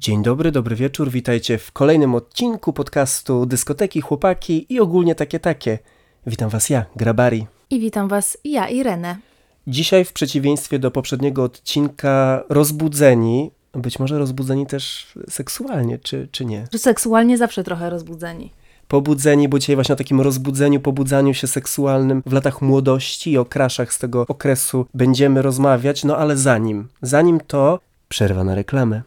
Dzień dobry, dobry wieczór, witajcie w kolejnym odcinku podcastu Dyskoteki, Chłopaki i ogólnie takie takie. Witam was ja, Grabari. I witam Was ja, Irenę. Dzisiaj w przeciwieństwie do poprzedniego odcinka rozbudzeni, być może rozbudzeni też seksualnie, czy, czy nie? Seksualnie zawsze trochę rozbudzeni. Pobudzeni, bo dzisiaj właśnie o takim rozbudzeniu, pobudzaniu się seksualnym w latach młodości i o kraszach z tego okresu będziemy rozmawiać, no ale zanim, zanim to przerwa na reklamę.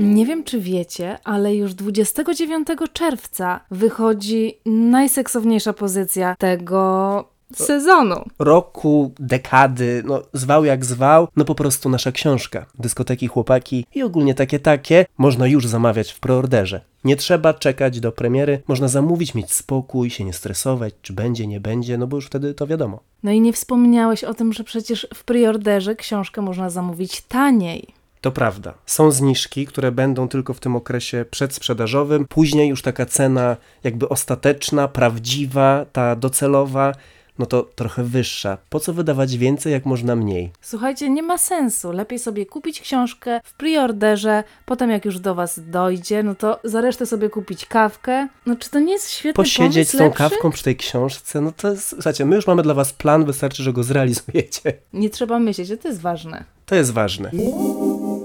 Nie wiem, czy wiecie, ale już 29 czerwca wychodzi najseksowniejsza pozycja tego sezonu. roku, dekady, no zwał jak zwał, no po prostu nasza książka. Dyskoteki, chłopaki i ogólnie takie takie można już zamawiać w preorderze. Nie trzeba czekać do premiery, można zamówić, mieć spokój, się nie stresować, czy będzie, nie będzie, no bo już wtedy to wiadomo. No i nie wspomniałeś o tym, że przecież w preorderze książkę można zamówić taniej. To prawda. Są zniżki, które będą tylko w tym okresie przedsprzedażowym. Później już taka cena jakby ostateczna, prawdziwa, ta docelowa, no to trochę wyższa. Po co wydawać więcej, jak można mniej? Słuchajcie, nie ma sensu. Lepiej sobie kupić książkę w preorderze, potem jak już do Was dojdzie, no to za resztę sobie kupić kawkę. No czy to nie jest świetny Posiedzieć z pomysł, tą lepszy? kawką przy tej książce, no to jest, słuchajcie, my już mamy dla was plan, wystarczy, że go zrealizujecie. Nie trzeba myśleć, że to jest ważne. To jest ważne.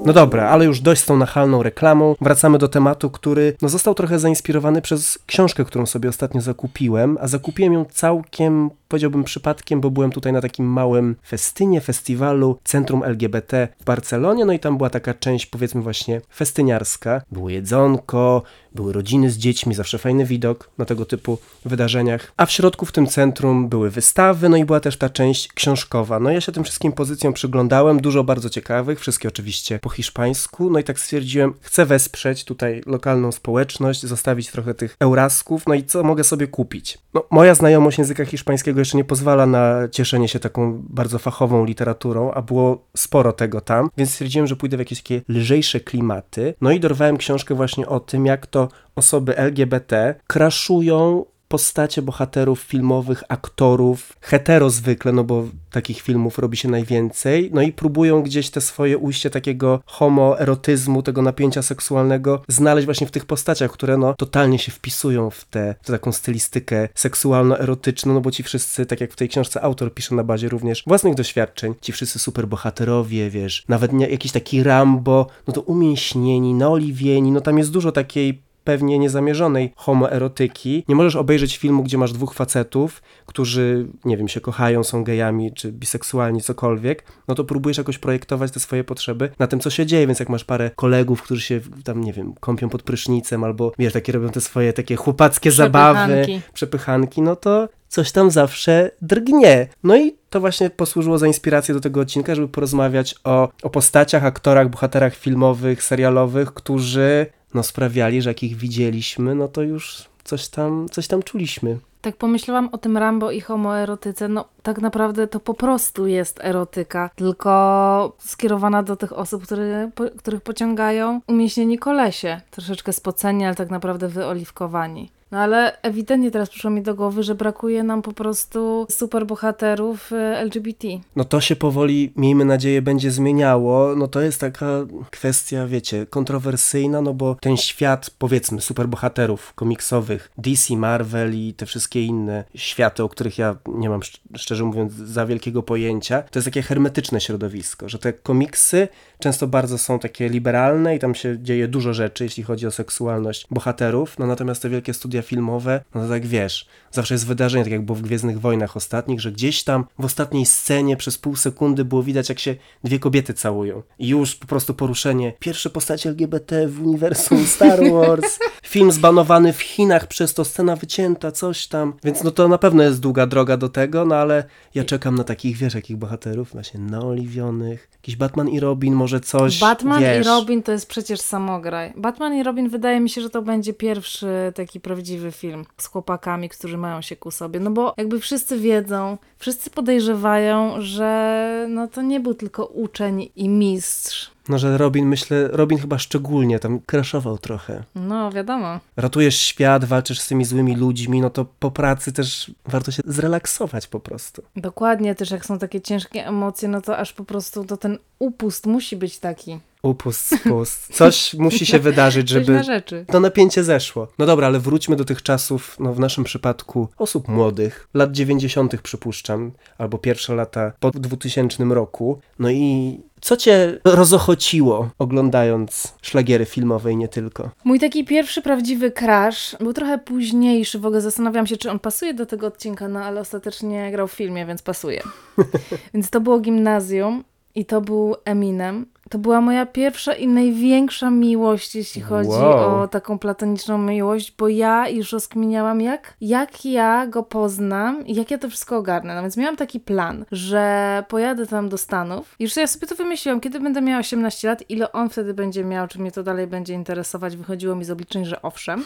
No dobra, ale już dość z tą nachalną reklamą. Wracamy do tematu, który no, został trochę zainspirowany przez książkę, którą sobie ostatnio zakupiłem, a zakupiłem ją całkiem, powiedziałbym przypadkiem, bo byłem tutaj na takim małym festynie, festiwalu Centrum LGBT w Barcelonie, no i tam była taka część, powiedzmy właśnie festyniarska. Było jedzonko, były rodziny z dziećmi, zawsze fajny widok na tego typu wydarzeniach. A w środku w tym centrum były wystawy, no i była też ta część książkowa. No ja się tym wszystkim pozycjom przyglądałem, dużo bardzo ciekawych, wszystkie oczywiście po hiszpańsku, no i tak stwierdziłem, chcę wesprzeć tutaj lokalną społeczność, zostawić trochę tych eurasków, no i co mogę sobie kupić? No moja znajomość języka hiszpańskiego jeszcze nie pozwala na cieszenie się taką bardzo fachową literaturą, a było sporo tego tam, więc stwierdziłem, że pójdę w jakieś takie lżejsze klimaty, no i dorwałem książkę właśnie o tym, jak to osoby LGBT kraszują postacie bohaterów filmowych, aktorów, hetero zwykle, no bo takich filmów robi się najwięcej, no i próbują gdzieś te swoje ujście takiego homoerotyzmu, tego napięcia seksualnego znaleźć właśnie w tych postaciach, które no totalnie się wpisują w tę taką stylistykę seksualno-erotyczną, no bo ci wszyscy, tak jak w tej książce autor pisze na bazie również własnych doświadczeń, ci wszyscy superbohaterowie, wiesz, nawet nie, jakiś taki Rambo, no to umięśnieni, naoliwieni, no tam jest dużo takiej pewnie niezamierzonej homoerotyki. Nie możesz obejrzeć filmu, gdzie masz dwóch facetów, którzy, nie wiem, się kochają, są gejami, czy biseksualni, cokolwiek, no to próbujesz jakoś projektować te swoje potrzeby na tym, co się dzieje, więc jak masz parę kolegów, którzy się tam, nie wiem, kąpią pod prysznicem, albo, wiesz, takie robią te swoje takie chłopackie zabawy, Przepychanki. przepychanki, no to coś tam zawsze drgnie. No i to właśnie posłużyło za inspirację do tego odcinka, żeby porozmawiać o, o postaciach, aktorach, bohaterach filmowych, serialowych, którzy no sprawiali, że jak ich widzieliśmy, no to już coś tam, coś tam czuliśmy. Tak pomyślałam o tym Rambo i homoerotyce. No, tak naprawdę to po prostu jest erotyka, tylko skierowana do tych osób, które, po, których pociągają umięśnieni kolesie. Troszeczkę spoceni, ale tak naprawdę wyoliwkowani. No ale ewidentnie teraz przyszło mi do głowy, że brakuje nam po prostu superbohaterów y, LGBT. No to się powoli, miejmy nadzieję, będzie zmieniało. No to jest taka kwestia, wiecie, kontrowersyjna, no bo ten świat, powiedzmy, superbohaterów komiksowych, DC, Marvel i te wszystkie inne światy, o których ja nie mam, szcz- szczerze mówiąc, za wielkiego pojęcia, to jest takie hermetyczne środowisko, że te komiksy często bardzo są takie liberalne i tam się dzieje dużo rzeczy, jeśli chodzi o seksualność bohaterów, no natomiast te wielkie studia filmowe, no to tak wiesz, zawsze jest wydarzenie, tak jak było w Gwiezdnych Wojnach ostatnich, że gdzieś tam w ostatniej scenie przez pół sekundy było widać, jak się dwie kobiety całują. I już po prostu poruszenie. Pierwsze postacie LGBT w uniwersum Star Wars. Film zbanowany w Chinach, przez to scena wycięta, coś tam. Więc no to na pewno jest długa droga do tego, no ale ja czekam na takich, wiesz, jakich bohaterów, właśnie naoliwionych. Jakiś Batman i Robin, może coś, Batman wiesz. i Robin to jest przecież samograj. Batman i Robin wydaje mi się, że to będzie pierwszy taki prawdziwy film z chłopakami, którzy mają się ku sobie. No bo jakby wszyscy wiedzą, wszyscy podejrzewają, że no to nie był tylko uczeń i mistrz. No, że Robin, myślę, Robin chyba szczególnie tam crashował trochę. No, wiadomo. Ratujesz świat, walczysz z tymi złymi ludźmi, no to po pracy też warto się zrelaksować po prostu. Dokładnie, też jak są takie ciężkie emocje, no to aż po prostu to ten upust musi być taki. Upust, spust. Coś musi się wydarzyć, żeby to napięcie zeszło. No dobra, ale wróćmy do tych czasów, no w naszym przypadku osób młodych, lat 90. przypuszczam, albo pierwsze lata po 2000 roku. No i co cię rozochociło oglądając szlagiery filmowe i nie tylko? Mój taki pierwszy prawdziwy crash był trochę późniejszy. W ogóle zastanawiam się, czy on pasuje do tego odcinka, no ale ostatecznie grał w filmie, więc pasuje. więc to było gimnazjum i to był Eminem. To była moja pierwsza i największa miłość, jeśli chodzi Wow. o taką platoniczną miłość, bo ja już rozkminiałam, jak, jak ja go poznam i jak ja to wszystko ogarnę. No więc miałam taki plan, że pojadę tam do Stanów. Już ja sobie to wymyśliłam, kiedy będę miała 18 lat, ile on wtedy będzie miał, czy mnie to dalej będzie interesować. Wychodziło mi z obliczeń, że owszem.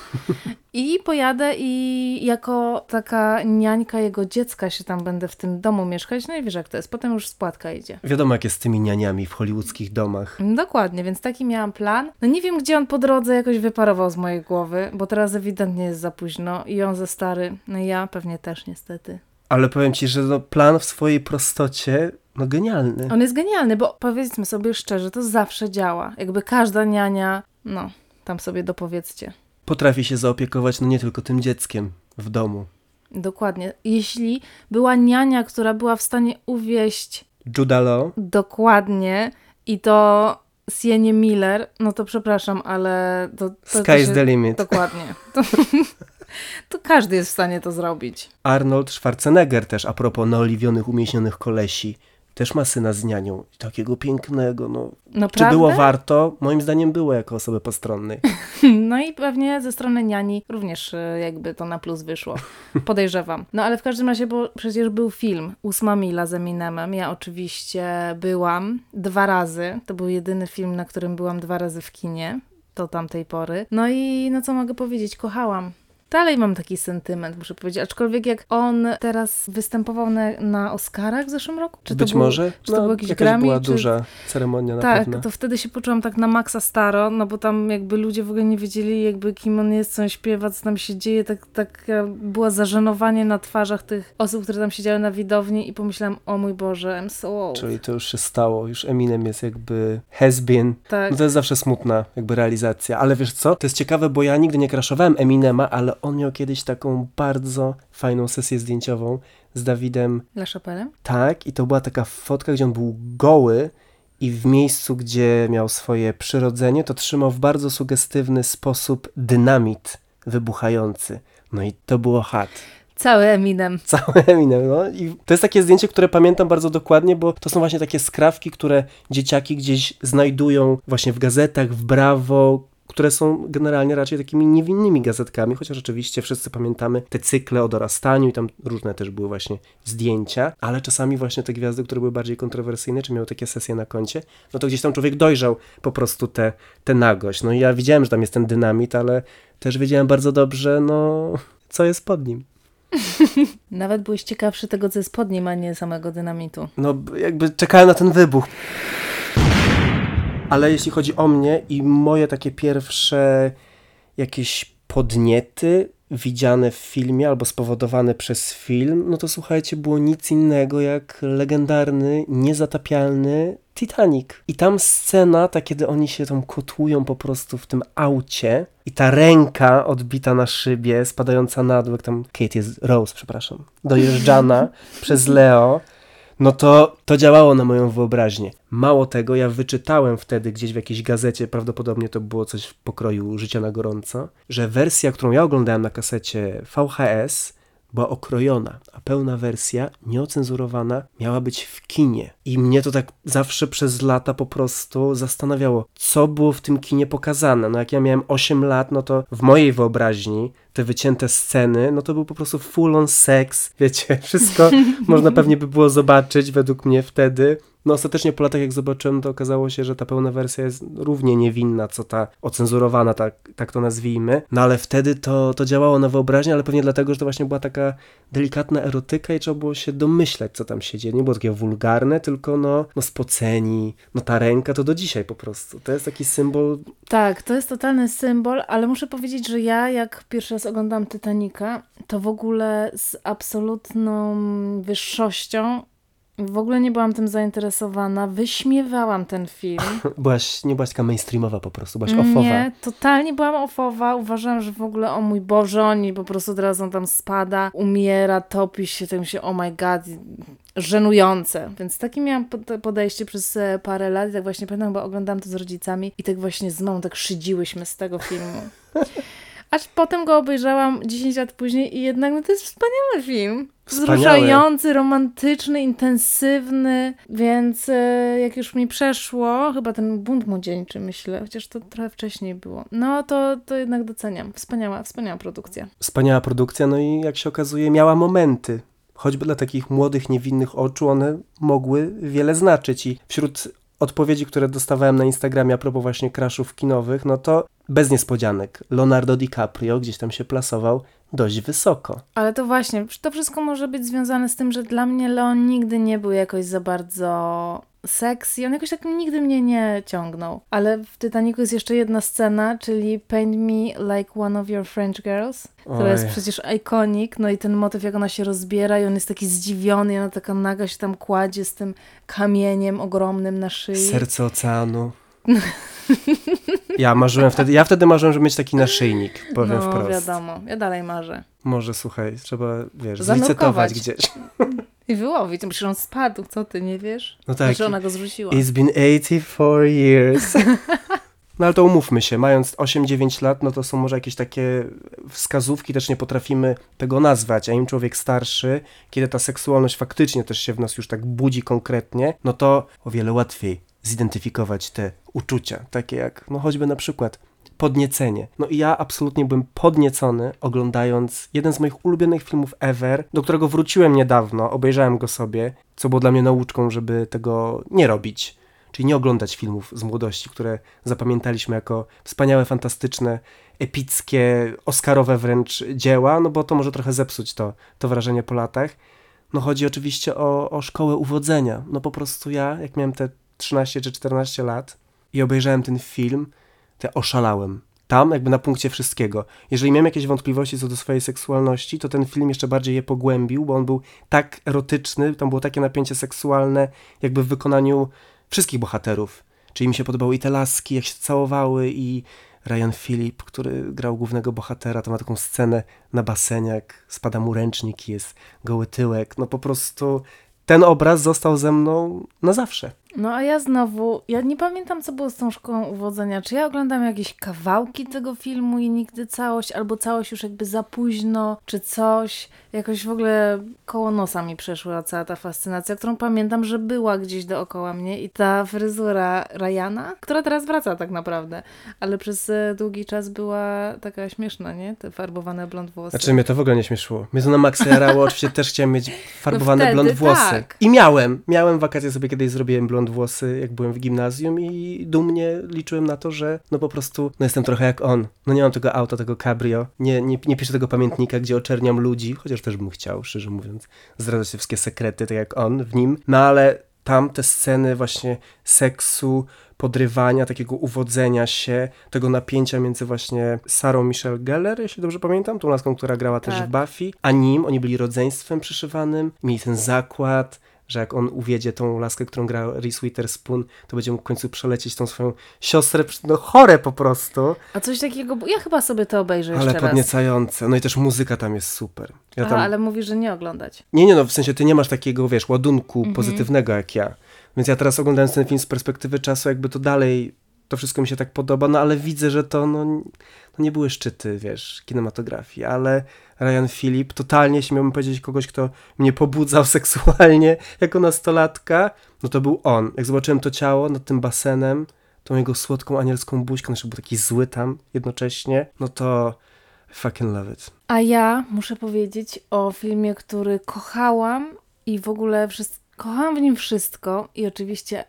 I pojadę i jako taka niańka jego dziecka się tam będę w tym domu mieszkać. No i wiesz jak to jest, potem już spłatka idzie. Wiadomo, jak jest z tymi nianiami w hollywoodzkich domach. Dokładnie, więc taki miałam plan. No nie wiem, gdzie on po drodze jakoś wyparował z mojej głowy, bo teraz ewidentnie jest za późno i on za stary. No ja pewnie też niestety. Ale powiem ci, że no, plan w swojej prostocie, no genialny. On jest genialny, bo powiedzmy sobie szczerze, to zawsze działa. Jakby każda niania, no, tam sobie dopowiedzcie. Potrafi się zaopiekować no nie tylko tym dzieckiem w domu. Dokładnie. Jeśli była niania, która była w stanie uwieść Judah Law, dokładnie i to Sienie Miller, no to przepraszam, ale to... to Sky's się- the limit. Dokładnie. To, to każdy jest w stanie to zrobić. Arnold Schwarzenegger też, a propos naoliwionych, umieśnionych kolesi, też ma syna z nianią. Takiego pięknego, no. Czy Naprawdę? było warto? Moim zdaniem było jako osoby postronnej. No i pewnie ze strony niani również e, jakby to na plus wyszło. Podejrzewam. No ale w każdym razie, bo przecież był film Ósma Mila z Eminemem. Ja oczywiście byłam dwa razy. To był jedyny film, na którym byłam dwa razy w kinie do tamtej pory. No i no co mogę powiedzieć? Kochałam. Dalej mam taki sentyment, muszę powiedzieć. Aczkolwiek jak on teraz występował na, na Oscarach w zeszłym roku? Czy to Być był, może? Czy to no, był jakiś jakaś Grammy? była czy... duża ceremonia na Tak, pewno. to wtedy się poczułam tak na maksa staro, no bo tam jakby ludzie w ogóle nie wiedzieli jakby kim on jest, co on śpiewa, co tam się dzieje, tak, tak było zażenowanie na twarzach tych osób, które tam siedziały na widowni i pomyślałam, o mój Boże, I'm so old. Czyli to już się stało. Już Eminem jest jakby has been. Tak, No to jest zawsze smutna jakby realizacja. Ale wiesz co? To jest ciekawe, bo ja nigdy nie kraszowałem Eminema, ale on miał kiedyś taką bardzo fajną sesję zdjęciową z Dawidem La Chapelle? Tak, i to była taka fotka, gdzie on był goły i w miejscu, gdzie miał swoje przyrodzenie, to trzymał w bardzo sugestywny sposób dynamit wybuchający. No i to było hat. Cały Eminem. Cały Eminem, no. I to jest takie zdjęcie, które pamiętam bardzo dokładnie, bo to są właśnie takie skrawki, które dzieciaki gdzieś znajdują właśnie w gazetach, w Brawo, które są generalnie raczej takimi niewinnymi gazetkami, chociaż oczywiście wszyscy pamiętamy te cykle o dorastaniu i tam różne też były właśnie zdjęcia, ale czasami właśnie te gwiazdy, które były bardziej kontrowersyjne, czy miały takie sesje na koncie, no to gdzieś tam człowiek dojrzał po prostu tę te, nagość. No i ja widziałem, że tam jest ten dynamit, ale też wiedziałem bardzo dobrze, no, co jest pod nim. Nawet byłeś ciekawszy tego, co jest pod nim, a nie samego dynamitu. No, jakby czekałem na ten wybuch. Ale jeśli chodzi o mnie i moje takie pierwsze jakieś podniety widziane w filmie albo spowodowane przez film, no to słuchajcie, było nic innego jak legendarny, niezatapialny Titanic. I tam scena, ta kiedy oni się tam kotłują po prostu w tym aucie i ta ręka odbita na szybie, spadająca na dół, jak tam Kate jest, Rose, przepraszam, dojeżdżana przez Leo, no to to działało na moją wyobraźnię. Mało tego, ja wyczytałem wtedy gdzieś w jakiejś gazecie, prawdopodobnie to było coś w pokroju Życia na gorąco, że wersja, którą ja oglądałem na kasecie VHS, była okrojona, a pełna wersja, nieocenzurowana, miała być w kinie. I mnie to tak zawsze przez lata po prostu zastanawiało, co było w tym kinie pokazane. No jak ja miałem 8 lat, no to w mojej wyobraźni te wycięte sceny, no to był po prostu full on sex, wiecie, wszystko można pewnie by było zobaczyć według mnie wtedy. No ostatecznie po latach jak zobaczyłem, to okazało się, że ta pełna wersja jest równie niewinna, co ta ocenzurowana, tak, tak to nazwijmy. No ale wtedy to, to działało na wyobraźnię, ale pewnie dlatego, że to właśnie była taka delikatna erotyka i trzeba było się domyślać, co tam się dzieje. Nie było takie wulgarne, tylko no, no spoceni, no ta ręka to do dzisiaj po prostu. To jest taki symbol Tak, to jest totalny symbol, ale muszę powiedzieć, że ja jak pierwszy raz oglądam Titanica, to w ogóle z absolutną wyższością w ogóle nie byłam tym zainteresowana, wyśmiewałam ten film. Byłaś, nie byłaś taka mainstreamowa po prostu, byłaś ofowa. Nie, totalnie byłam ofowa. Uważam, że w ogóle, o mój Boże, oni po prostu teraz on tam spada, umiera, topi się, tym się, oh my god, żenujące. Więc takie miałam pod- podejście przez e, parę lat i tak właśnie pamiętam, bo oglądałam to z rodzicami i tak właśnie z mamą tak szydziłyśmy z tego filmu. Aż potem go obejrzałam 10 lat później i jednak no, to jest wspaniały film. Wzruszający, romantyczny, intensywny, więc e, jak już mi przeszło, chyba ten bunt młodzieńczy myślę, chociaż to trochę wcześniej było, no to, to jednak doceniam. Wspaniała, wspaniała produkcja. Wspaniała produkcja, no i jak się okazuje, miała momenty. Choćby dla takich młodych, niewinnych oczu, one mogły wiele znaczyć. I wśród odpowiedzi, które dostawałem na Instagramie a propos właśnie crashów kinowych, no to bez niespodzianek. Leonardo DiCaprio gdzieś tam się plasował dość wysoko. Ale to właśnie, to wszystko może być związane z tym, że dla mnie Leon nigdy nie był jakoś za bardzo sexy. On jakoś tak nigdy mnie nie ciągnął. Ale w Titanicu jest jeszcze jedna scena, czyli Paint Me Like One of Your French Girls, która Oj. jest przecież iconic. No i ten motyw, jak ona się rozbiera i on jest taki zdziwiony i ona taka naga się tam kładzie z tym kamieniem ogromnym na szyi. Serce oceanu. Ja marzyłem wtedy, ja wtedy marzyłem, żeby mieć taki naszyjnik, powiem no wprost. wiadomo, ja dalej marzę. Może słuchaj, trzeba, wiesz, zlicytować gdzieś. I wyłowić, przecież on spadł, co ty, nie wiesz? No tak. Znaczy ona go zrzuciła. It's been 84 years. No ale to umówmy się, mając 8-9 lat, no to są może jakieś takie wskazówki, też nie potrafimy tego nazwać, a im człowiek starszy, kiedy ta seksualność faktycznie też się w nas już tak budzi konkretnie, no to o wiele łatwiej zidentyfikować te uczucia, takie jak, no choćby na przykład podniecenie. No i ja absolutnie byłem podniecony oglądając jeden z moich ulubionych filmów ever, do którego wróciłem niedawno, obejrzałem go sobie, co było dla mnie nauczką, żeby tego nie robić. Czyli nie oglądać filmów z młodości, które zapamiętaliśmy jako wspaniałe, fantastyczne, epickie, oscarowe wręcz dzieła, no bo to może trochę zepsuć to, to wrażenie po latach. No chodzi oczywiście o, o szkołę uwodzenia. No po prostu ja, jak miałem te 13 czy 14 lat i obejrzałem ten film, to ja oszalałem. Tam jakby na punkcie wszystkiego. Jeżeli miałem jakieś wątpliwości co do swojej seksualności, to ten film jeszcze bardziej je pogłębił, bo on był tak erotyczny, tam było takie napięcie seksualne, jakby w wykonaniu wszystkich bohaterów. Czyli mi się podobały i te laski, jak się całowały, i Ryan Phillip, który grał głównego bohatera, to ma taką scenę na basenie, jak spada mu ręcznik jest goły tyłek. No po prostu ten obraz został ze mną na zawsze. No a ja znowu, ja nie pamiętam co było z tą szkołą uwodzenia. Czy ja oglądam jakieś kawałki tego filmu i nigdy całość, albo całość już jakby za późno, czy coś. Jakoś w ogóle koło nosa mi przeszła cała ta fascynacja, którą pamiętam, że była gdzieś dookoła mnie i ta fryzura Ryana, która teraz wraca tak naprawdę, ale przez e, długi czas była taka śmieszna, nie? Te farbowane blond włosy. Znaczy mnie to w ogóle nie śmieszyło. Mnie to na maksa jarało, oczywiście też chciałem mieć farbowane wtedy blond włosy. tak. I miałem, miałem wakacje sobie kiedyś zrobiłem blond włosy, jak byłem w gimnazjum i dumnie liczyłem na to, że no po prostu, no jestem trochę jak on. No nie mam tego auta, tego cabrio, nie, nie, nie piszę tego pamiętnika, gdzie oczerniam ludzi, chociaż też bym chciał, szczerze mówiąc, zdradzać się wszystkie sekrety, tak jak on w nim. No ale tam te sceny właśnie seksu, podrywania, takiego uwodzenia się, tego napięcia między właśnie Sarą Michelle Geller, jeśli dobrze pamiętam, tą laską, która grała też Tak. w Buffy, a nim, oni byli rodzeństwem przyszywanym, mieli ten zakład, że jak on uwiedzie tą laskę, którą gra Reese Witherspoon, to będzie mógł w końcu przelecieć tą swoją siostrę, no chore po prostu, A coś takiego, ja chyba sobie to obejrzę ale jeszcze raz. podniecające. No i też muzyka tam jest super. Ja Aha, tam... ale mówisz, że nie oglądać. Nie, nie, no w sensie ty nie masz takiego, wiesz, ładunku Mhm. pozytywnego jak ja. Więc ja teraz oglądając ten film z perspektywy czasu, jakby to dalej, to wszystko mi się tak podoba, no ale widzę, że to no, no nie były szczyty, wiesz, kinematografii, ale Ryan Phillip, totalnie, jeśli miałbym powiedzieć kogoś, kto mnie pobudzał seksualnie jako nastolatka, no to był on. Jak zobaczyłem to ciało nad tym basenem, tą jego słodką anielską buźkę, znaczy był taki zły tam jednocześnie, no to Fucking love it. A ja muszę powiedzieć o filmie, który kochałam i w ogóle wszystko. Kochałam w nim wszystko i oczywiście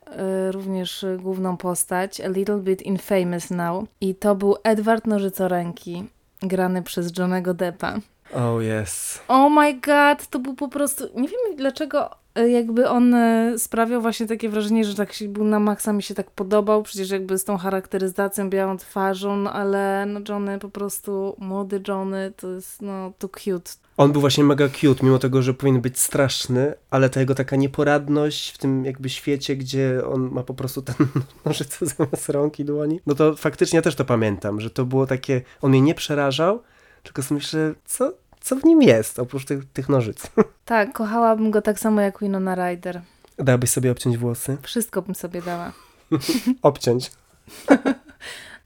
y, również główną postać, A Little Bit Infamous Now. I to był Edward Nożycoręki, grany przez Johnego Deppa. Oh yes. Oh my god, to był po prostu. Nie wiem dlaczego jakby on y, sprawiał właśnie takie wrażenie, że tak się był na maksa, mi się tak podobał, przecież jakby z tą charakteryzacją, białą twarzą, no ale no Johnny po prostu, młody Johnny, to jest no to cute. On był właśnie mega cute, mimo tego, że powinien być straszny, ale ta jego taka nieporadność w tym jakby świecie, gdzie on ma po prostu ten nożyce zamiast rąk i dłoni, no to faktycznie ja też to pamiętam, że to było takie, on mnie nie przerażał, tylko sobie myślę, co, co w nim jest, oprócz tych, tych nożyc. Tak, kochałabym go tak samo jak Winona Ryder. Dałabyś sobie obciąć włosy? Wszystko bym sobie dała. Obciąć.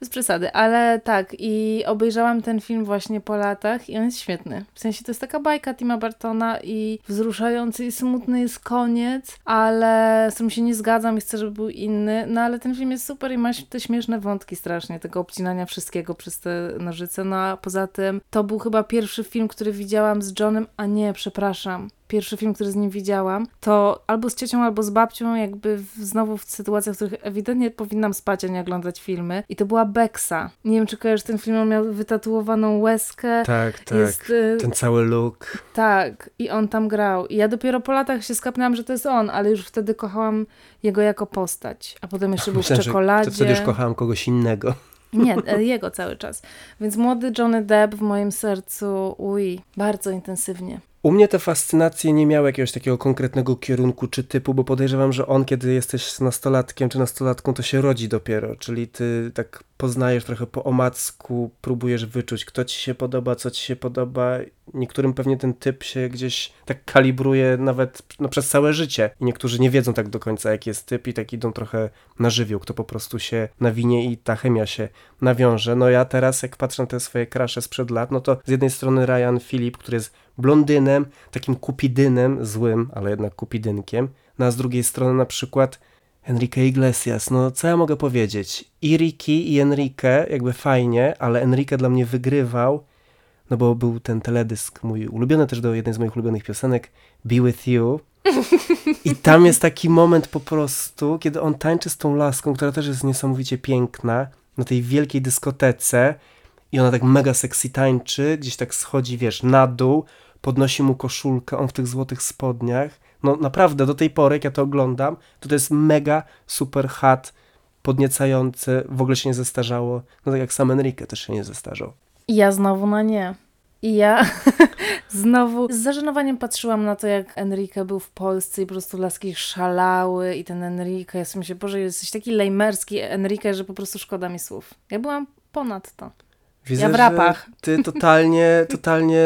Bez przesady, ale tak i obejrzałam ten film właśnie po latach i on jest świetny. W sensie to jest taka bajka Tima Bartona i wzruszający i smutny jest koniec, ale z tym się nie zgadzam i chcę, żeby był inny. No ale ten film jest super i ma te śmieszne wątki strasznie, tego obcinania wszystkiego przez te nożyce. No a poza tym to był chyba pierwszy film, który widziałam z Johnem, a nie, przepraszam pierwszy film, który z nim widziałam, to albo z ciocią, albo z babcią, jakby w, znowu w sytuacjach, w których ewidentnie powinnam spać, a nie oglądać filmy. I to była Bexa. Nie wiem, czy kojarzysz ten film, on miał wytatuowaną łezkę. Tak, tak. Jest, y, Ten cały look. Tak, i on tam grał. I ja dopiero po latach się skapnęłam, że to jest on, ale już wtedy kochałam jego jako postać. A potem jeszcze był Myślałem, w czekoladzie. Wtedy już kochałam kogoś innego. Nie, e, jego cały czas. Więc młody Johnny Depp w moim sercu, uj, bardzo intensywnie. U mnie te fascynacje nie miały jakiegoś takiego konkretnego kierunku czy typu, bo podejrzewam, że on, kiedy jesteś nastolatkiem czy nastolatką, to się rodzi dopiero. Czyli ty tak poznajesz trochę po omacku, próbujesz wyczuć, kto ci się podoba, co ci się podoba. Niektórym pewnie ten typ się gdzieś tak kalibruje nawet no, przez całe życie. I niektórzy nie wiedzą tak do końca, jaki jest typ i tak idą trochę na żywioł, kto po prostu się nawinie i ta chemia się nawiąże. No ja teraz, jak patrzę na te swoje krasze sprzed lat, no to z jednej strony Ryan Phillip, który jest blondynem, takim kupidynem, złym, ale jednak kupidynkiem, no a z drugiej strony na przykład Enrique Iglesias, no co ja mogę powiedzieć? I Ricky i Enrique jakby fajnie, ale Enrique dla mnie wygrywał, no bo był ten teledysk mój ulubiony też do jednej z moich ulubionych piosenek, Be With You. I tam jest taki moment po prostu, kiedy on tańczy z tą laską, która też jest niesamowicie piękna, na tej wielkiej dyskotece i ona tak mega sexy tańczy, gdzieś tak schodzi, wiesz, na dół, podnosi mu koszulkę, on w tych złotych spodniach. No naprawdę, do tej pory, jak ja to oglądam, to to jest mega super hat, podniecający, w ogóle się nie zestarzało. No tak jak sam Enrique też się nie zestarzał. I ja znowu na nie. I ja znowu z zażenowaniem patrzyłam na to, jak Enrique był w Polsce i po prostu laski szalały i ten Enrique, ja sobie myślę, Boże, jesteś taki lejmerski Enrique, że po prostu szkoda mi słów. Ja byłam ponad to. Widzę, Ja w rapach. Ty totalnie, totalnie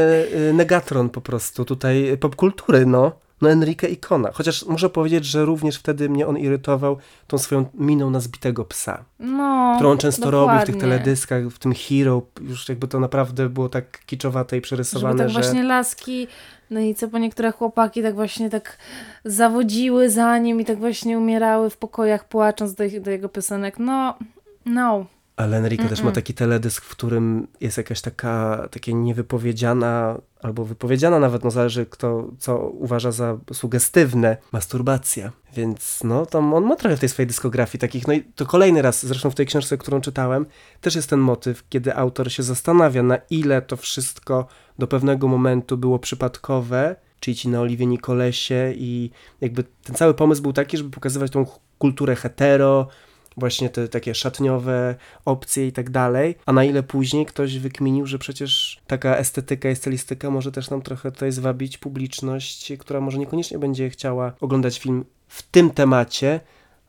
y, negatron po prostu tutaj popkultury, no. No Enrique ikona. Chociaż muszę powiedzieć, że również wtedy mnie on irytował tą swoją miną na zbitego psa. No, którą on często robi w tych dokładnie. teledyskach, w tym Hero, już jakby to naprawdę było tak kiczowate i Żeby przerysowane, tak że... właśnie laski, no i co po niektóre chłopaki tak właśnie tak zawodziły za nim i tak właśnie umierały w pokojach płacząc do, do jego piosenek. No, no. Ale Enrique też ma taki teledysk, w którym jest jakaś taka, takie niewypowiedziana, albo wypowiedziana nawet, no zależy kto, co uważa za sugestywne, masturbacja. Więc no, tam on ma trochę w tej swojej dyskografii takich, no i to kolejny raz, zresztą w tej książce, którą czytałem, też jest ten motyw, kiedy autor się zastanawia, na ile to wszystko do pewnego momentu było przypadkowe, czyli ci na Oliwie Nikolesie i jakby ten cały pomysł był taki, żeby pokazywać tą kulturę hetero, właśnie te takie szatniowe opcje i tak dalej, a na ile później ktoś wykminił, że przecież taka estetyka i stylistyka może też nam trochę tutaj zwabić publiczność, która może niekoniecznie będzie chciała oglądać film w tym temacie,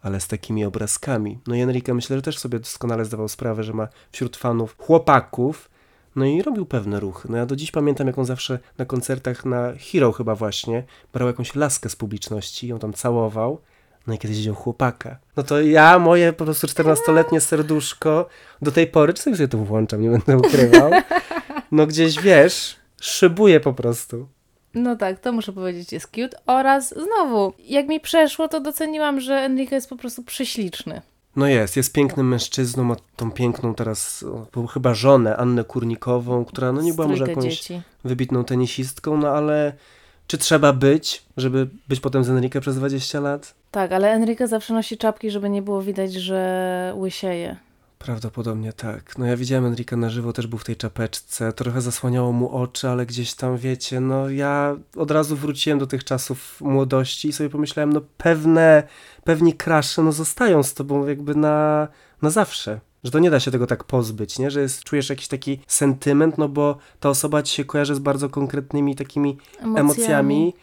ale z takimi obrazkami. No i Enrique myślę, że też sobie doskonale zdawał sprawę, że ma wśród fanów chłopaków, no i robił pewne ruchy. No ja do dziś pamiętam, jak on zawsze na koncertach na Hero chyba właśnie brał jakąś laskę z publiczności, ją tam całował, no i kiedyś wziął chłopaka. No to ja, moje po prostu 14-letnie serduszko, do tej pory, czasami sobie to włączam, nie będę ukrywał, no gdzieś, wiesz, szybuje po prostu. No tak, to muszę powiedzieć, jest cute. Oraz znowu, jak mi przeszło, to doceniłam, że Enrique jest po prostu prześliczny. No jest, jest pięknym mężczyzną, ma tą piękną teraz, o, chyba żonę, Annę Kurnikową, która no nie była może jakąś dzieci. wybitną tenisistką, no ale czy trzeba być, żeby być potem z Enrique przez 20 lat? Tak, ale Enrique zawsze nosi czapki, żeby nie było widać, że łysieje. Prawdopodobnie tak. No ja widziałem Enrique na żywo, też był w tej czapeczce, trochę zasłaniało mu oczy, ale gdzieś tam, wiecie, no ja od razu wróciłem do tych czasów młodości i sobie pomyślałem, no pewne, pewni krasze, no zostają z tobą jakby na, na zawsze. Że to nie da się tego tak pozbyć, nie? Że jest, czujesz jakiś taki sentyment, no bo ta osoba ci się kojarzy z bardzo konkretnymi takimi emocjami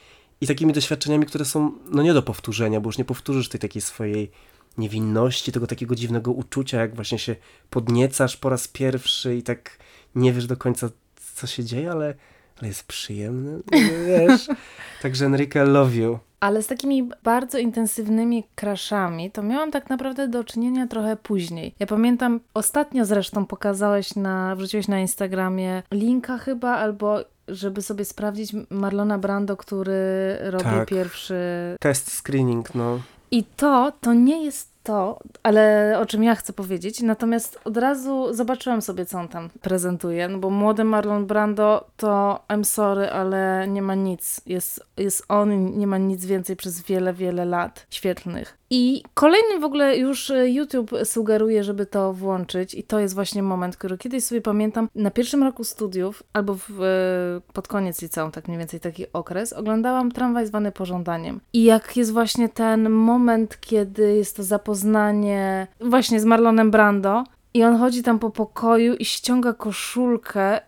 i takimi doświadczeniami, które są no nie do powtórzenia, bo już nie powtórzysz tej takiej swojej niewinności, tego takiego dziwnego uczucia, jak właśnie się podniecasz po raz pierwszy i tak nie wiesz do końca, co się dzieje, ale, ale jest przyjemne, no, wiesz. Także Enrique, love you. Ale z takimi bardzo intensywnymi crashami to miałam tak naprawdę do czynienia trochę później. Ja pamiętam, ostatnio zresztą pokazałeś na, wrzuciłeś na Instagramie linka chyba, albo żeby sobie sprawdzić Marlona Brando, który robił Tak. pierwszy... Test screening, no. I to, to nie jest to, ale o czym ja chcę powiedzieć. Natomiast od razu zobaczyłam sobie, co on tam prezentuje, no bo młody Marlon Brando to I'm sorry, ale nie ma nic. Jest, jest on nie ma nic więcej przez wiele, wiele lat świetlnych. I kolejny w ogóle już e, YouTube sugeruje, żeby to włączyć i to jest właśnie moment, który kiedyś sobie pamiętam na pierwszym roku studiów albo w, e, pod koniec liceum, tak mniej więcej taki okres, oglądałam Tramwaj zwany Pożądaniem. I jak jest właśnie ten moment, kiedy jest to zapoznanie właśnie z Marlonem Brando i on chodzi tam po pokoju i ściąga koszulkę,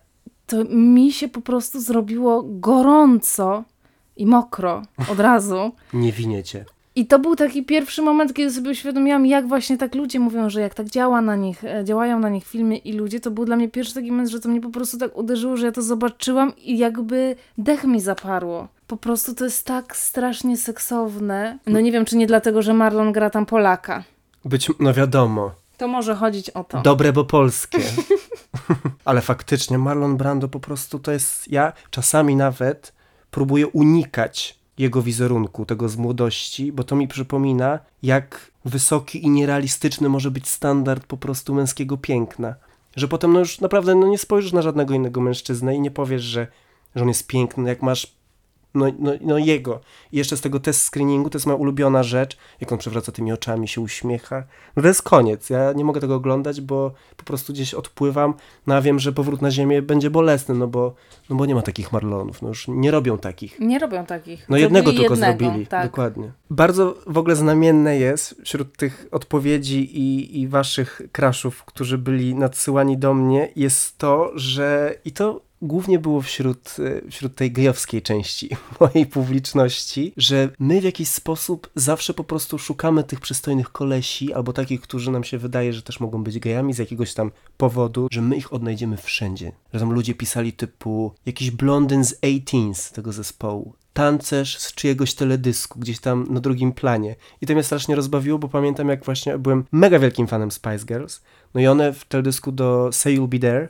to mi się po prostu zrobiło gorąco i mokro od razu. Nie winiecie. I to był taki pierwszy moment, kiedy sobie uświadomiłam, jak właśnie tak ludzie mówią, że jak tak działa na nich, e, działają na nich filmy i ludzie, to był dla mnie pierwszy taki moment, że to mnie po prostu tak uderzyło, że ja to zobaczyłam i jakby dech mi zaparło. Po prostu to jest tak strasznie seksowne. No nie wiem, czy nie dlatego, że Marlon gra tam Polaka. Być, no wiadomo, To może chodzić o to. dobre, bo polskie. Ale faktycznie Marlon Brando po prostu to jest, ja czasami nawet próbuję unikać jego wizerunku, tego z młodości, bo to mi przypomina, jak wysoki i nierealistyczny może być standard po prostu męskiego piękna. Że potem no już naprawdę no nie spojrzysz na żadnego innego mężczyznę i nie powiesz, że, że on jest piękny, jak masz no, no, no jego. I jeszcze z tego test screeningu, to jest moja ulubiona rzecz, jak on przewraca tymi oczami, się uśmiecha. No to jest koniec. Ja nie mogę tego oglądać, bo po prostu gdzieś odpływam, no a wiem, że powrót na ziemię będzie bolesny, no bo, no bo nie ma takich Marlonów, no już nie robią takich. Nie robią takich. No jednego Zrobili tylko jednego, zrobili, Tak. dokładnie. Bardzo w ogóle znamienne jest wśród tych odpowiedzi i, i waszych kraszów, którzy byli nadsyłani do mnie, jest to, że i to głównie było wśród, e, wśród tej gejowskiej części mojej publiczności, że my w jakiś sposób zawsze po prostu szukamy tych przystojnych kolesi, albo takich, którzy nam się wydaje, że też mogą być gejami z jakiegoś tam powodu, że my ich odnajdziemy wszędzie. Że tam ludzie pisali typu jakiś blondyn z 18 tego zespołu, tancerz z czyjegoś teledysku, gdzieś tam na drugim planie. I to mnie strasznie rozbawiło, bo pamiętam jak właśnie byłem mega wielkim fanem Spice Girls. No i one w teledysku do Say You'll Be There,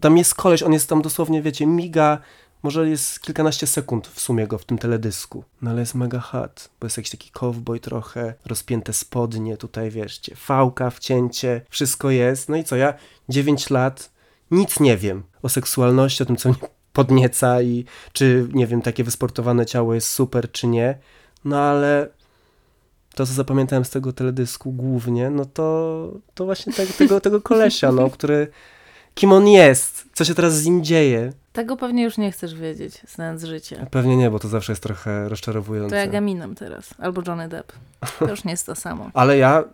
tam jest koleś, on jest tam dosłownie, wiecie, miga, może jest kilkanaście sekund w sumie go w tym teledysku. No ale jest mega hot, bo jest jakiś taki cowboy trochę, rozpięte spodnie, tutaj wieszcie, fałka, wcięcie, wszystko jest. No i co, ja 9 lat, nic nie wiem o seksualności, o tym, co mnie podnieca i czy, nie wiem, takie wysportowane ciało jest super, czy nie. No ale to, co zapamiętałem z tego teledysku głównie, no to, to właśnie te, tego, tego kolesia, no, który, kim on jest, co się teraz z nim dzieje. Tego pewnie już nie chcesz wiedzieć, znając życie. Pewnie nie, bo to zawsze jest trochę rozczarowujące. To jak Eminem teraz, albo Johnny Depp. To już nie jest to samo. Ale ja,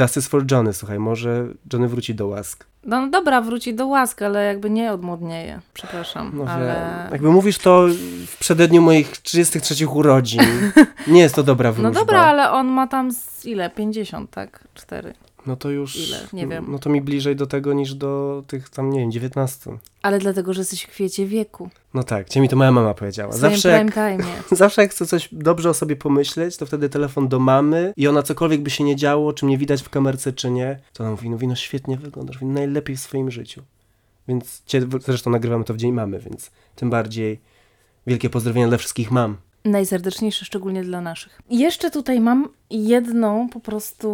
Justice for Johnny, słuchaj, może Johnny wróci do łask. No, no dobra, wróci do łask, ale jakby nie odmłodnieje. Przepraszam, No ale... Jakby mówisz to w przededniu moich 33 urodzin. Nie jest to dobra No wróżba. dobra, ale on ma tam z ile? 50, tak? 4. No to już... Ile? Nie wiem. No to mi bliżej do tego niż do tych tam, nie wiem, 19. Ale dlatego, że jesteś w kwiecie wieku. No tak, gdzie mi to moja mama powiedziała. Zawsze jak, zawsze jak chcę coś dobrze o sobie pomyśleć, to wtedy telefon do mamy i ona cokolwiek by się nie działo, czy mnie widać w kamerce, czy nie, to ona mówi, no wino świetnie wyglądasz, mówi, najlepiej w swoim życiu. Więc cię, zresztą nagrywamy to w dzień mamy, więc tym bardziej wielkie pozdrowienia dla wszystkich mam. Najserdeczniejsze, szczególnie dla naszych. Jeszcze tutaj mam jedną po prostu,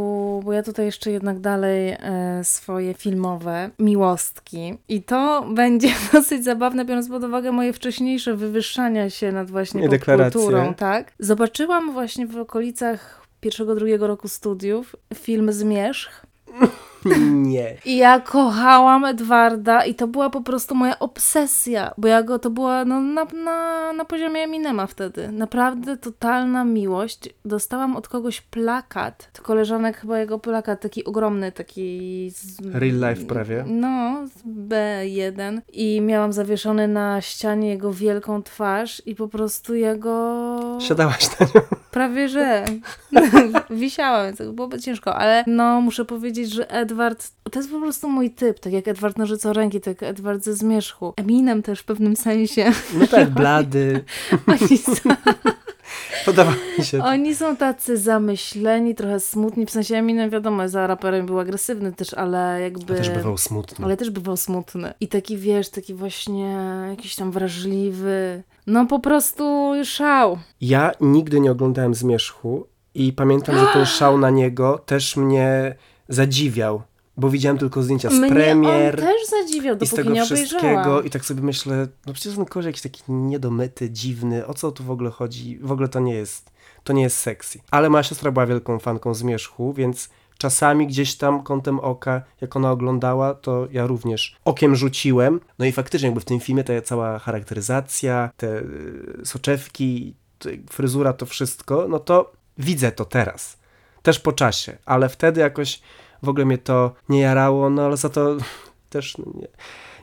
bo ja tutaj jeszcze jednak dalej e, swoje filmowe miłostki. I to będzie dosyć zabawne, biorąc pod uwagę moje wcześniejsze wywyższania się nad właśnie popkulturą, tak? Zobaczyłam właśnie w okolicach pierwszego, drugiego roku studiów film Zmierzch. Nie. I ja kochałam Edwarda i to była po prostu moja obsesja, bo ja go, to była no, na, na, na poziomie Eminema wtedy. Naprawdę totalna miłość. Dostałam od kogoś plakat, to koleżanek chyba jego plakat, taki ogromny, taki... Z, Real life prawie. No, z B1 i miałam zawieszony na ścianie jego wielką twarz i po prostu jego... Siadałaś na nią. Prawie że. Wisiałam, więc to byłoby ciężko, ale no muszę powiedzieć, że Edward to jest po prostu mój typ, tak jak Edward Nożycoręki, tak jak Edward ze Zmierzchu. Eminem też w pewnym sensie. No tak, blady. Oni są, Podoba mi się. oni są tacy zamyśleni, trochę smutni, w sensie Eminem wiadomo, za raperem był agresywny też, ale jakby... Też bywał smutny. Ale też bywał smutny. I taki, wiesz, taki właśnie jakiś tam wrażliwy. No po prostu szał. Ja nigdy nie oglądałem Zmierzchu i pamiętam, że ten szał na niego też mnie zadziwiał, bo widziałem tylko zdjęcia z Mnie premier on też zadziwiał, i z dopóki tego nie wszystkiego obejrzałam. i tak sobie myślę, no przecież ten koleś jakiś taki niedomyty, dziwny, o co tu w ogóle chodzi? W ogóle to nie jest, to nie jest sexy. Ale moja siostra była wielką fanką Zmierzchu, więc czasami gdzieś tam kątem oka, jak ona oglądała, to ja również okiem rzuciłem. No i faktycznie jakby w tym filmie ta cała charakteryzacja, te y, soczewki, te fryzura, to wszystko, no to widzę to teraz. Też po czasie, ale wtedy jakoś w ogóle mnie to nie jarało, no ale za to też no, nie,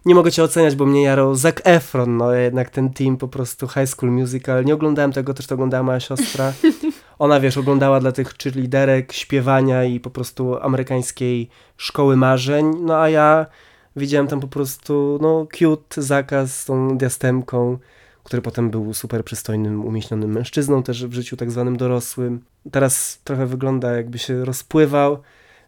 nie mogę cię oceniać, bo mnie jarał Zac Efron, no jednak ten team po prostu High School Musical. Nie oglądałem tego, też to oglądała moja siostra. Ona, wiesz, oglądała dla tych cheerleaderek, śpiewania i po prostu amerykańskiej szkoły marzeń, no a ja widziałem tam po prostu, no, cute Zaka z tą diastemką, który potem był super przystojnym, umieśnionym mężczyzną też w życiu tak zwanym dorosłym. Teraz trochę wygląda jakby się rozpływał,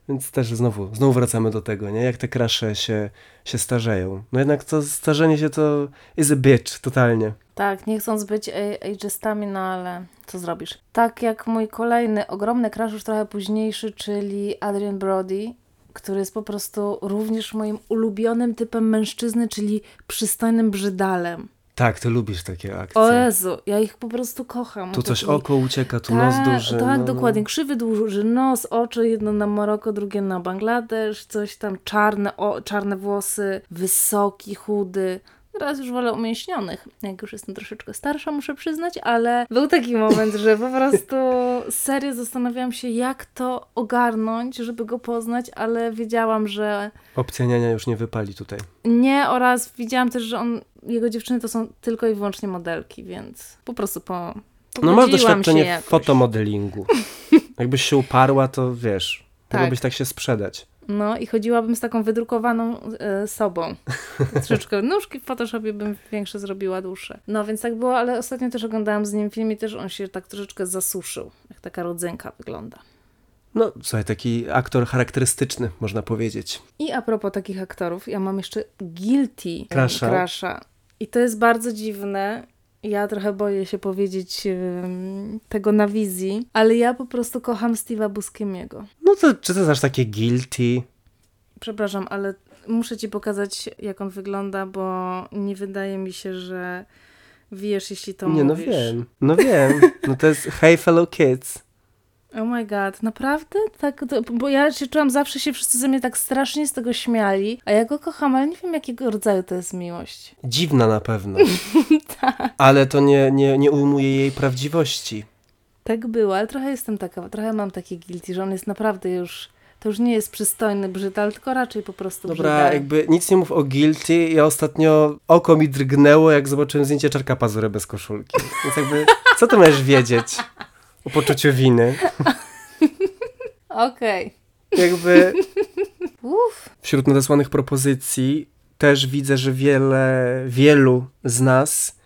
więc też znowu, znowu wracamy do tego, nie? Jak te krasze się, się starzeją. No jednak to starzenie się to is a bitch, totalnie. Tak, nie chcąc być ageistami, no ale co zrobisz? Tak jak mój kolejny ogromny crush, już trochę późniejszy, czyli Adrian Brody, który jest po prostu również moim ulubionym typem mężczyzny, czyli przystojnym brzydalem. Tak, ty lubisz takie akcje. O Jezu, ja ich po prostu kocham. tu coś Taki- oko ucieka, tu tak, nos duży. Tak, no, dokładnie. Krzywy duży nos, oczy, jedno na Maroko, drugie na Bangladesz, coś tam czarne, o, czarne włosy, wysoki, chudy. Teraz już wolę umięśnionych, jak już jestem troszeczkę starsza, muszę przyznać, ale był taki moment, że po prostu serio zastanawiałam się, jak to ogarnąć, żeby go poznać, ale wiedziałam, że. Opcja niania już nie wypali tutaj. nie oraz widziałam też, że on, jego dziewczyny to są tylko i wyłącznie modelki, więc po prostu po. No masz doświadczenie w fotomodelingu. Jakbyś się uparła, to wiesz, Tak. mogłabyś tak się sprzedać. No i chodziłabym z taką wydrukowaną e, sobą. Troszeczkę nóżki w Photoshopie bym większe zrobiła, dłuższe. No więc tak było, ale ostatnio też oglądałam z nim film i też on się tak troszeczkę zasuszył. Jak taka rodzynka wygląda. No, słuchaj, taki aktor charakterystyczny, można powiedzieć. I a propos takich aktorów, ja mam jeszcze Guilty Crusha. Crusha. I to jest bardzo dziwne. Ja trochę boję się powiedzieć tego na wizji, ale ja po prostu kocham Steve'a Buscemiego. No to czy to znasz takie guilty? Przepraszam, ale muszę ci pokazać, jak on wygląda, bo nie wydaje mi się, że wiesz, jeśli to nie, no mówisz. wiem. No wiem. No to jest Hey Fellow Kids. Oh my god, naprawdę? Tak, to, bo ja się czułam, zawsze się wszyscy ze mnie tak strasznie z tego śmiali, a ja go kocham, ale nie wiem, jakiego rodzaju to jest miłość. Dziwna na pewno. tak. Ale to nie, nie, nie ujmuje jej prawdziwości. Tak było, ale trochę jestem taka, trochę mam takie guilty, że on jest naprawdę już, to już nie jest przystojny brzydal, tylko raczej po prostu Dobra, brzydal. jakby nic nie mów o guilty. Ja ostatnio oko mi drgnęło, jak zobaczyłem zdjęcie Czarka Pazurę bez koszulki. Więc jakby, co ty możesz wiedzieć o poczuciu winy? Okej. Jakby Uff. wśród nadesłanych propozycji też widzę, że wiele, wielu z nas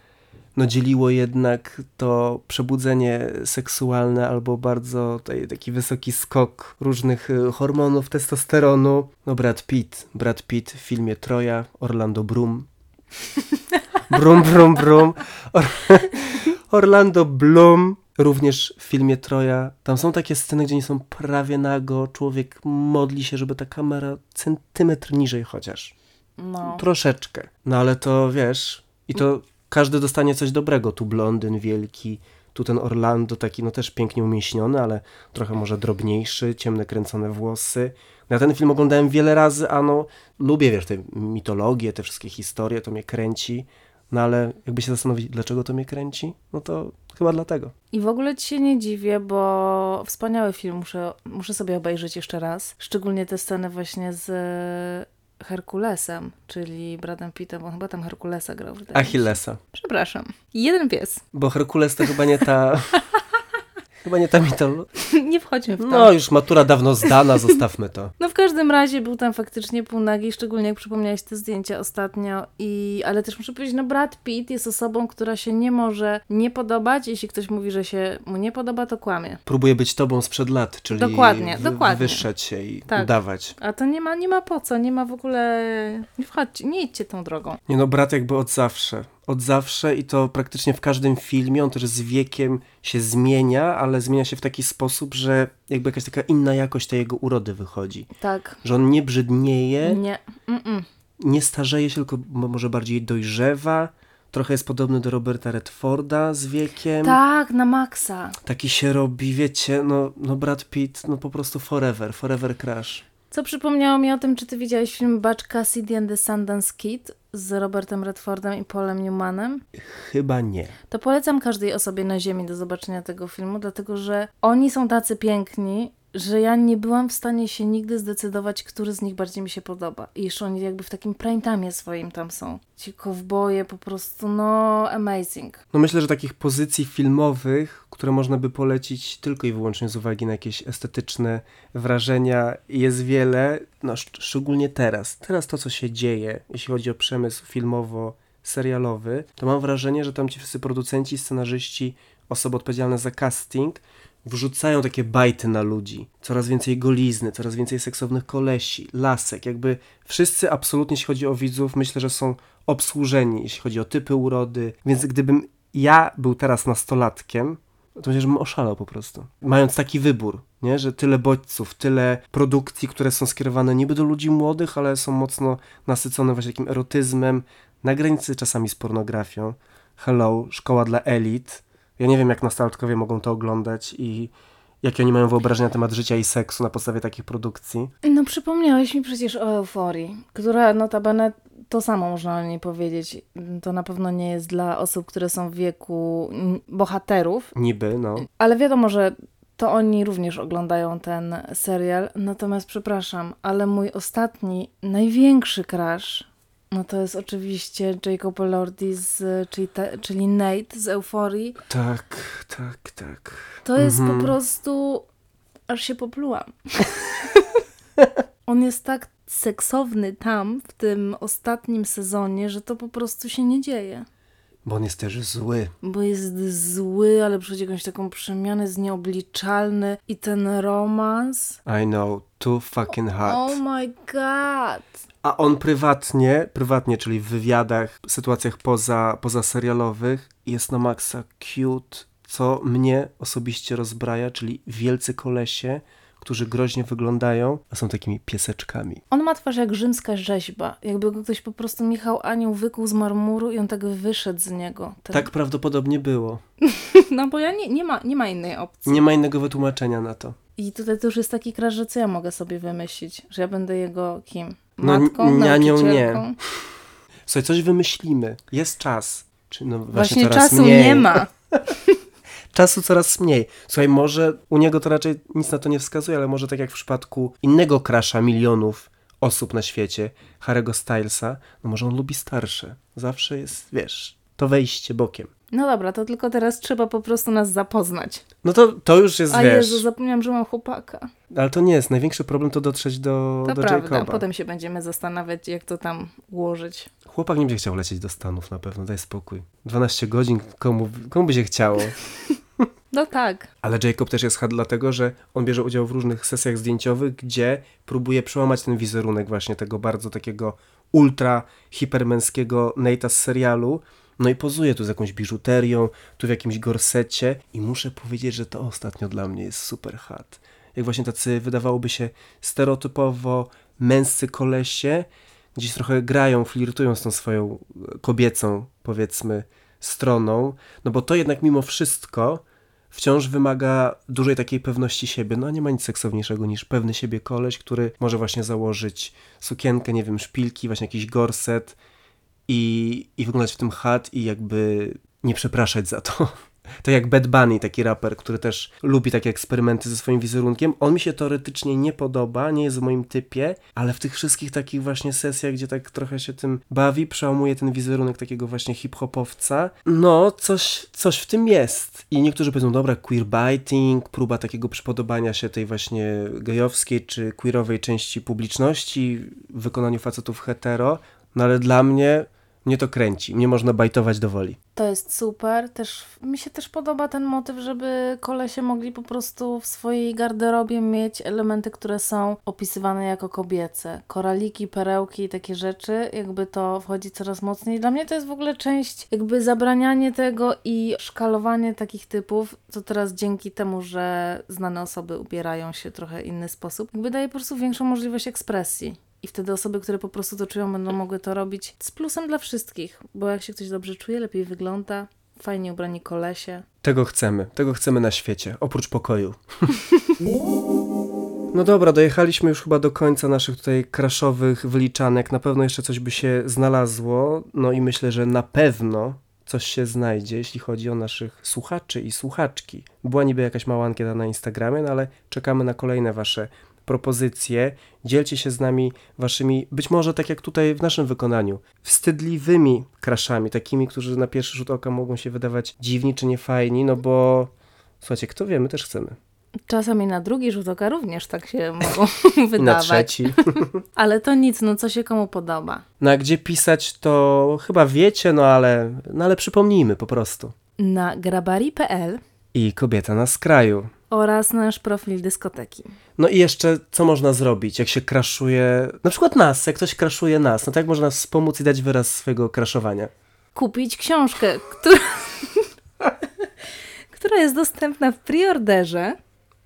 no dzieliło jednak to przebudzenie seksualne albo bardzo tutaj taki wysoki skok różnych y, hormonów, testosteronu. No Brad Pitt, Brad Pitt w filmie Troja, Orlando Bloom. Brum, brum, brum. Or Orlando Bloom, również w filmie Troja. Tam są takie sceny, gdzie nie są prawie nago. Człowiek modli się, żeby ta kamera centymetr niżej chociaż. No. Troszeczkę. No ale to wiesz, i to każdy dostanie coś dobrego. Tu blondyn wielki, tu ten Orlando taki, no też pięknie umieśniony, ale trochę może drobniejszy, ciemne kręcone włosy. Ja ten film oglądałem wiele razy, a no lubię, wiesz, tę mitologię, te wszystkie historie, to mnie kręci. No ale jakby się zastanowić, dlaczego to mnie kręci, no to chyba dlatego. I w ogóle ci się nie dziwię, bo wspaniały film, muszę, muszę sobie obejrzeć jeszcze raz. Szczególnie te sceny właśnie z Herkulesem, czyli Bradem Pittem, on chyba tam Herkulesa grał. Achillesa. Przepraszam. Jeden pies. Bo Herkules to chyba nie ta... chyba nie ta mitologia. nie wchodźmy w to. No już matura dawno zdana, zostawmy to. No w każdym razie był tam faktycznie półnagi, szczególnie jak przypomniałeś te zdjęcia ostatnio. I, ale też muszę powiedzieć, no Brad Pitt jest osobą, która się nie może nie podobać. Jeśli ktoś mówi, że się mu nie podoba, to kłamie. Próbuję być tobą sprzed lat, czyli Dokładnie, dokładnie. wywyższać się i Tak. udawać. A to nie ma, nie ma po co, nie ma w ogóle... Nie wchodźcie, nie idźcie tą drogą. Nie no, brat jakby od zawsze. Od zawsze i to praktycznie w każdym filmie. On też z wiekiem się zmienia, ale zmienia się w taki sposób, że jakby jakaś taka inna jakość tej jego urody wychodzi. Tak. Że on nie brzydnieje, Nie. Mm-mm. nie starzeje się, tylko mo- może bardziej dojrzewa. Trochę jest podobny do Roberta Redforda z wiekiem. Tak, na maksa. Taki się robi, wiecie, no, no Brad Pitt, no po prostu forever, forever crush. Co przypomniało mi o tym, czy ty widziałeś film Butch Cassidy and the Sundance Kid z Robertem Redfordem i Paulem Newmanem? Chyba nie. To polecam każdej osobie na ziemi do zobaczenia tego filmu, dlatego że oni są tacy piękni, że ja nie byłam w stanie się nigdy zdecydować, który z nich bardziej mi się podoba. I jeszcze oni jakby w takim prime swoim tam są. Ci kowboje po prostu, no amazing. No myślę, że takich pozycji filmowych, które można by polecić tylko i wyłącznie z uwagi na jakieś estetyczne wrażenia, jest wiele, no szcz- szczególnie teraz. Teraz to, co się dzieje, jeśli chodzi o przemysł filmowo-serialowy, to mam wrażenie, że tam ci wszyscy producenci, scenarzyści, osoby odpowiedzialne za casting wrzucają takie bajty na ludzi. Coraz więcej golizny, coraz więcej seksownych kolesi, lasek, jakby wszyscy absolutnie, jeśli chodzi o widzów, myślę, że są obsłużeni, jeśli chodzi o typy urody, więc gdybym ja był teraz nastolatkiem, to myślę, że bym oszalał po prostu. Mając taki wybór, nie? że tyle bodźców, tyle produkcji, które są skierowane niby do ludzi młodych, ale są mocno nasycone właśnie takim erotyzmem, na granicy czasami z pornografią. Hello, szkoła dla elit. Ja nie wiem, jak nastolatkowie mogą to oglądać i jakie oni mają wyobrażenia na temat życia i seksu na podstawie takich produkcji. No przypomniałeś mi przecież o euforii, która notabene to samo można o niej powiedzieć. To na pewno nie jest dla osób, które są w wieku bohaterów, Niby, no. ale wiadomo, że to oni również oglądają ten serial. Natomiast przepraszam, ale mój ostatni, największy crush, no to jest oczywiście Jacob Elordi, z, czyli, czyli Nate z Euforii. Tak, tak, tak. To jest Mhm. po prostu. Aż się poplułam. On jest tak seksowny tam, w tym ostatnim sezonie, że to po prostu się nie dzieje. Bo on jest też zły. Bo jest zły, ale przychodzi jakąś taką przemianę, jest nieobliczalny i ten romans. I know, too fucking hot. Oh my god. A on prywatnie, prywatnie, czyli w wywiadach, sytuacjach poza, poza serialowych, jest na maksa cute, co mnie osobiście rozbraja, czyli wielcy kolesie, którzy groźnie wyglądają, a są takimi pieseczkami. On ma twarz jak rzymska rzeźba. Jakby go ktoś po prostu Michał Anioł wykuł z marmuru i on tak wyszedł z niego. Ten... Tak prawdopodobnie było. No bo ja nie, nie, ma, nie ma innej opcji. Nie ma innego wytłumaczenia na to. I tutaj to już jest taki krasz, że co ja mogę sobie wymyślić? Że ja będę jego kim? No, Matką? n- nianią nie. Słuchaj, coś wymyślimy. Jest czas. Czy no właśnie, Właśnie czasu mniej. nie ma. Czasu coraz mniej. Słuchaj, może u niego to raczej nic na to nie wskazuje, ale może tak jak w przypadku innego krasza milionów osób na świecie, Harry'ego Stylesa, no może on lubi starsze. Zawsze jest, wiesz, to wejście bokiem. No dobra, to tylko teraz trzeba po prostu nas zapoznać. No to, to już jest, A wiesz, Jezu, zapomniałam, że mam chłopaka. ale to nie jest. Największy problem to dotrzeć do, To do prawda, Jacoba. potem się będziemy zastanawiać, jak to tam ułożyć. Chłopak nie będzie chciał lecieć do Stanów na pewno, daj spokój. 12 godzin, komu, komu by się chciało? No tak. Ale Jacob też jest hard dlatego, że on bierze udział w różnych sesjach zdjęciowych, gdzie próbuje przełamać ten wizerunek właśnie tego bardzo takiego ultra hipermęskiego Nate'a z serialu. No i pozuje tu z jakąś biżuterią, tu w jakimś gorsecie i muszę powiedzieć, że to ostatnio dla mnie jest super hot. Jak właśnie tacy wydawałoby się stereotypowo męscy kolesie, gdzieś trochę grają, flirtują z tą swoją kobiecą, powiedzmy, stroną, no bo to jednak mimo wszystko wciąż wymaga dużej takiej pewności siebie. No nie ma nic seksowniejszego niż pewny siebie koleś, który może właśnie założyć sukienkę, nie wiem, szpilki, właśnie jakiś gorset i, i wyglądać w tym chat i jakby nie przepraszać za to. To jak Bad Bunny, taki raper, który też lubi takie eksperymenty ze swoim wizerunkiem. On mi się teoretycznie nie podoba, nie jest w moim typie, ale w tych wszystkich takich właśnie sesjach, gdzie tak trochę się tym bawi, przełamuje ten wizerunek takiego właśnie hip-hopowca. No, coś, coś w tym jest. I niektórzy powiedzą, dobra, queerbiting, próba takiego przypodobania się tej właśnie gejowskiej czy queerowej części publiczności w wykonaniu facetów hetero, no ale dla mnie mnie to kręci. Mnie można bajtować do woli. To jest super. Też, mi się też podoba ten motyw, żeby kolesie mogli po prostu w swojej garderobie mieć elementy, które są opisywane jako kobiece. Koraliki, perełki i takie rzeczy, jakby to wchodzi coraz mocniej. Dla mnie to jest w ogóle część, jakby zabranianie tego i szkalowanie takich typów, co teraz dzięki temu, że znane osoby ubierają się trochę inny sposób, jakby daje po prostu większą możliwość ekspresji. I wtedy osoby, które po prostu to czują, będą mogły to robić z plusem dla wszystkich, bo jak się ktoś dobrze czuje, lepiej wygląda, fajnie ubrani kolesie. Tego chcemy, tego chcemy na świecie, oprócz pokoju. No dobra, dojechaliśmy już chyba do końca naszych tutaj kraszowych wyliczanek. Na pewno jeszcze coś by się znalazło. No i myślę, że na pewno coś się znajdzie, jeśli chodzi o naszych słuchaczy i słuchaczki. Była niby jakaś mała ankieta na Instagramie, no ale czekamy na kolejne wasze propozycje. Dzielcie się z nami waszymi, być może tak jak tutaj w naszym wykonaniu, wstydliwymi kraszami, takimi, którzy na pierwszy rzut oka mogą się wydawać dziwni czy niefajni, no bo słuchajcie, kto wie, my też chcemy. Czasami na drugi rzut oka również tak się mogą I na wydawać. trzeci. Ale to nic, no co się komu podoba. No a gdzie pisać, to chyba wiecie, no ale, no ale przypomnijmy po prostu. Na grabari.pl I kobieta na skraju. oraz nasz profil dyskoteki. No i jeszcze, co można zrobić, jak się kraszuje, na przykład nas, jak ktoś kraszuje nas, no to jak można nas wspomóc i dać wyraz swojego kraszowania? Kupić książkę, która, która jest dostępna w preorderze.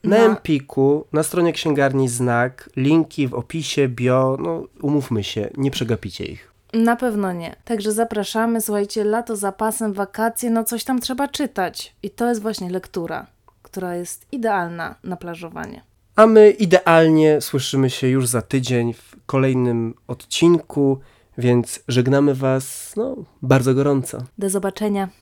Na Empiku, na stronie księgarni Znak, linki w opisie, bio, no umówmy się, nie przegapicie ich. Na pewno nie. Także zapraszamy, słuchajcie, lato za pasem, wakacje, no coś tam trzeba czytać. I to jest właśnie lektura, która jest idealna na plażowanie. A my idealnie słyszymy się już za tydzień w kolejnym odcinku, więc żegnamy Was no, bardzo gorąco. Do zobaczenia.